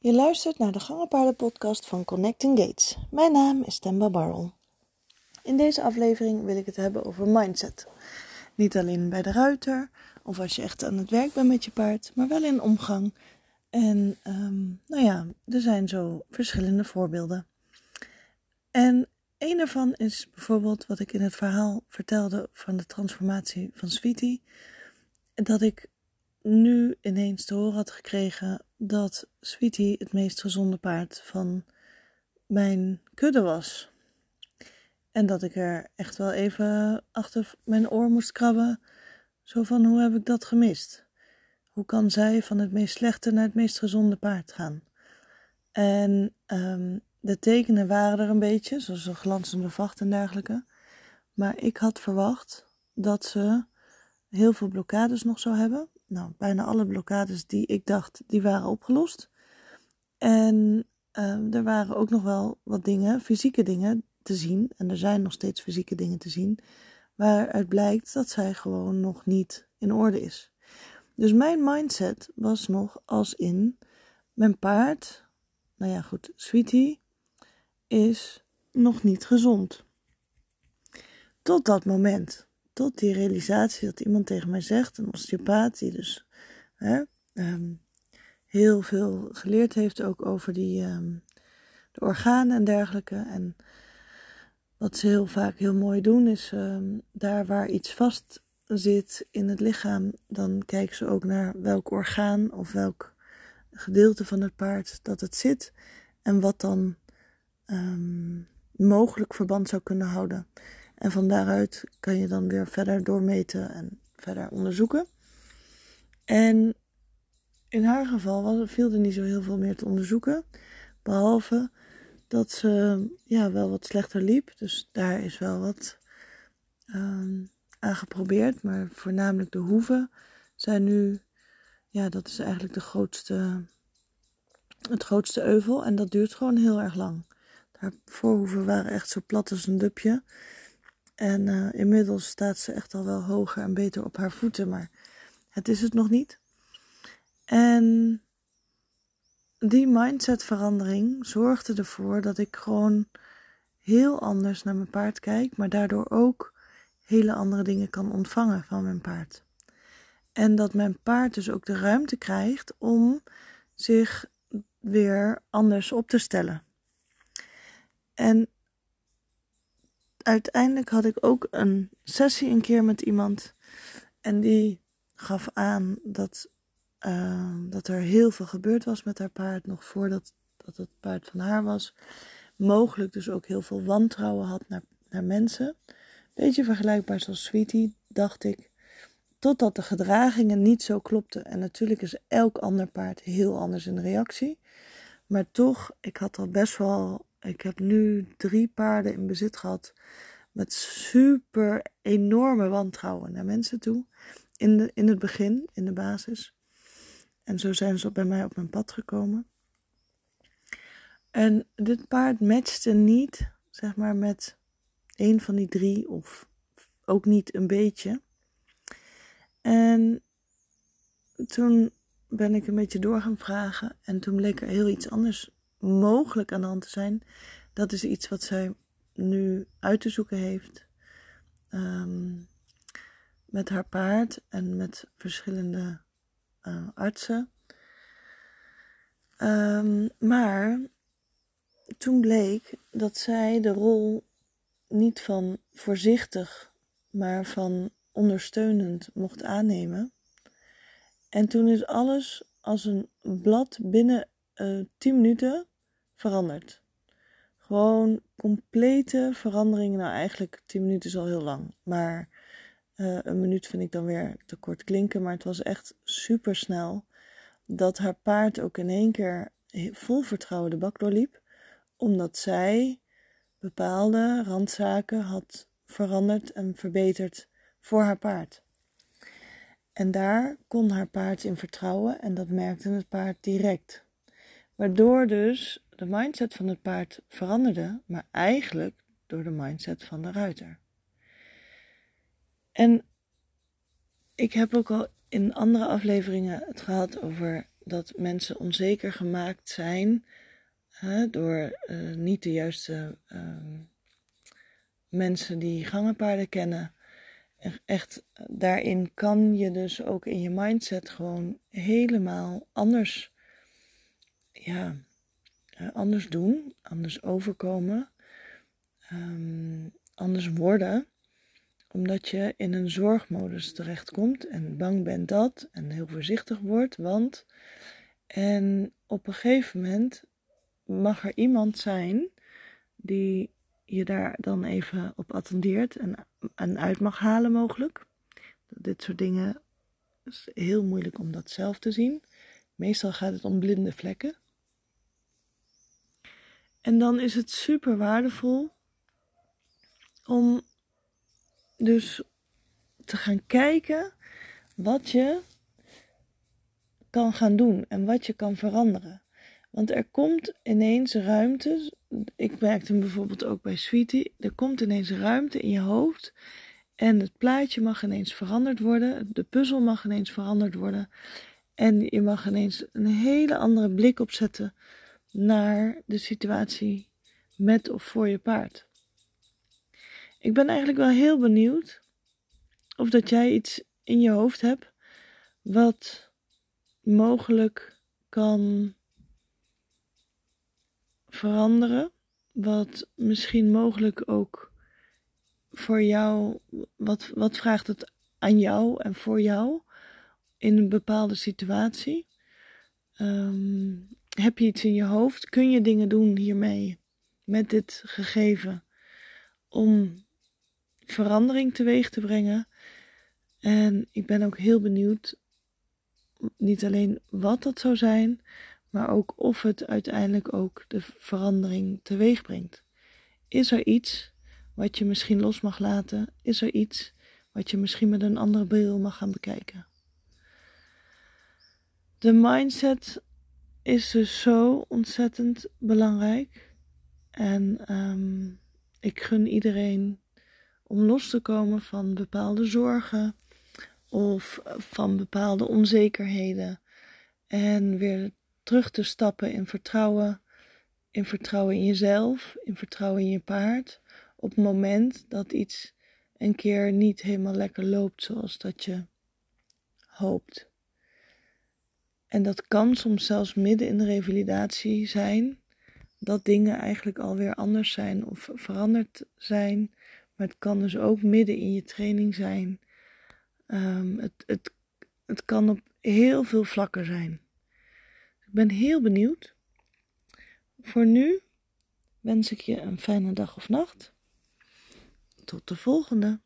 Je luistert naar de Gangenpaarden-podcast van Connecting Gates. Mijn naam is Temba Barrel. In deze aflevering wil ik het hebben over mindset. Niet alleen bij de ruiter of als je echt aan het werk bent met je paard, maar wel in omgang. En ehm, nou ja, er zijn zo verschillende voorbeelden. En een daarvan is bijvoorbeeld wat ik in het verhaal vertelde van de transformatie van Sweetie. Dat ik nu ineens te horen had gekregen dat Sweetie het meest gezonde paard van mijn kudde was. En dat ik er echt wel even achter mijn oor moest krabben. Zo van, hoe heb ik dat gemist? Hoe kan zij van het meest slechte naar het meest gezonde paard gaan? En um, de tekenen waren er een beetje, zoals een glanzende vacht en dergelijke. Maar ik had verwacht dat ze heel veel blokkades nog zou hebben nou, bijna alle blokkades die ik dacht, die waren opgelost. En uh, er waren ook nog wel wat dingen, fysieke dingen te zien. En er zijn nog steeds fysieke dingen te zien. Waaruit blijkt dat zij gewoon nog niet in orde is. Dus mijn mindset was nog als in mijn paard. Nou ja, goed, Sweetie is nog niet gezond. Tot dat moment tot die realisatie dat iemand tegen mij zegt, een osteopaat die dus hè, ehm, heel veel geleerd heeft ook over die, um, de organen en dergelijke. En wat ze heel vaak heel mooi doen is um, daar waar iets vast zit in het lichaam, dan kijken ze ook naar welk orgaan of welk gedeelte van het paard dat het zit en wat dan mogelijk verband zou kunnen houden. En van daaruit kan je dan weer verder doormeten en verder onderzoeken. En in haar geval viel er niet zo heel veel meer te onderzoeken. Behalve dat ze ja, wel wat slechter liep. Dus daar is wel wat uh, aan geprobeerd. Maar voornamelijk de hoeven zijn nu. Ja, dat is eigenlijk de grootste, het grootste euvel. En dat duurt gewoon heel erg lang. Haar voorhoeven waren echt zo plat als een dupje. En uh, inmiddels staat ze echt al wel hoger en beter op haar voeten, maar het is het nog niet. En die mindsetverandering zorgde ervoor dat ik gewoon heel anders naar mijn paard kijk, maar daardoor ook hele andere dingen kan ontvangen van mijn paard. En dat mijn paard dus ook de ruimte krijgt om zich weer anders op te stellen. En uiteindelijk had ik ook een sessie een keer met iemand. En die gaf aan dat, uh, dat er heel veel gebeurd was met haar paard. Nog voordat dat het paard van haar was. Mogelijk dus ook heel veel wantrouwen had naar, naar mensen. Beetje vergelijkbaar zoals Sweetie, dacht ik. Totdat de gedragingen niet zo klopten. En natuurlijk is elk ander paard heel anders in de reactie. Maar toch, ik had al best wel ik heb nu drie paarden in bezit gehad met super enorme wantrouwen naar mensen toe. In, de, in het begin, in de basis. En zo zijn ze bij mij op mijn pad gekomen. En dit paard matchte niet, zeg maar, met een van die drie, of ook niet een beetje. En toen ben ik een beetje door gaan vragen. En toen bleek er heel iets anders mogelijk aan de hand te zijn. Dat is iets wat zij nu uit te zoeken heeft. Um, met haar paard en met verschillende uh, artsen. Um, maar toen bleek dat zij de rol niet van voorzichtig, maar van ondersteunend mocht aannemen. En toen is alles als een blad binnen uh, 10 minuten veranderd. Gewoon complete veranderingen. Nou, eigenlijk 10 minuten is al heel lang. Maar uh, een minuut vind ik dan weer te kort klinken. Maar het was echt super snel. Dat haar paard ook in één keer vol vertrouwen de bak doorliep. Omdat zij bepaalde randzaken had veranderd en verbeterd voor haar paard. En daar kon haar paard in vertrouwen en dat merkte het paard direct. Waardoor dus de mindset van het paard veranderde, maar eigenlijk door de mindset van de ruiter. En ik heb ook al in andere afleveringen het gehad over dat mensen onzeker gemaakt zijn hè, door uh, niet de juiste uh, mensen die gangenpaarden kennen. Echt, daarin kan je dus ook in je mindset gewoon helemaal anders, ja, anders doen, anders overkomen, um, anders worden omdat je in een zorgmodus terechtkomt en bang bent dat en heel voorzichtig wordt, want en op een gegeven moment mag er iemand zijn die je daar dan even op attendeert en, en uit mag halen mogelijk. Dit soort dingen is heel moeilijk om dat zelf te zien. Meestal gaat het om blinde vlekken. En dan is het super waardevol om dus te gaan kijken wat je kan gaan doen en wat je kan veranderen. Want er komt ineens ruimte. Ik merkte hem bijvoorbeeld ook bij Sweetie. Er komt ineens ruimte in je hoofd. En het plaatje mag ineens veranderd worden. De puzzel mag ineens veranderd worden. En je mag ineens een hele andere blik opzetten naar de situatie met of voor je paard. Ik ben eigenlijk wel heel benieuwd of dat jij iets in je hoofd hebt wat mogelijk kan veranderen. Wat misschien mogelijk ook voor jou, wat, wat vraagt het aan jou en voor jou in een bepaalde situatie? Um, heb je iets in je hoofd? Kun je dingen doen hiermee, met dit gegeven, om verandering teweeg te brengen. En ik ben ook heel benieuwd, niet alleen wat dat zou zijn, maar ook of het uiteindelijk ook de verandering teweeg brengt. Is er iets wat je misschien los mag laten? Is er iets wat je misschien met een andere bril mag gaan bekijken? De mindset is dus zo ontzettend belangrijk. En um, ik gun iedereen om los te komen van bepaalde zorgen of van bepaalde onzekerheden en weer terug te stappen in vertrouwen, in vertrouwen in jezelf, in vertrouwen in je paard, op het moment dat iets een keer niet helemaal lekker loopt zoals dat je hoopt. En dat kan soms zelfs midden in de revalidatie zijn, dat dingen eigenlijk alweer anders zijn of veranderd zijn maar het kan dus ook midden in je training zijn. Um, het, het, het kan op heel veel vlakken zijn. Ik ben heel benieuwd. Voor nu wens ik je een fijne dag of nacht. Tot de volgende.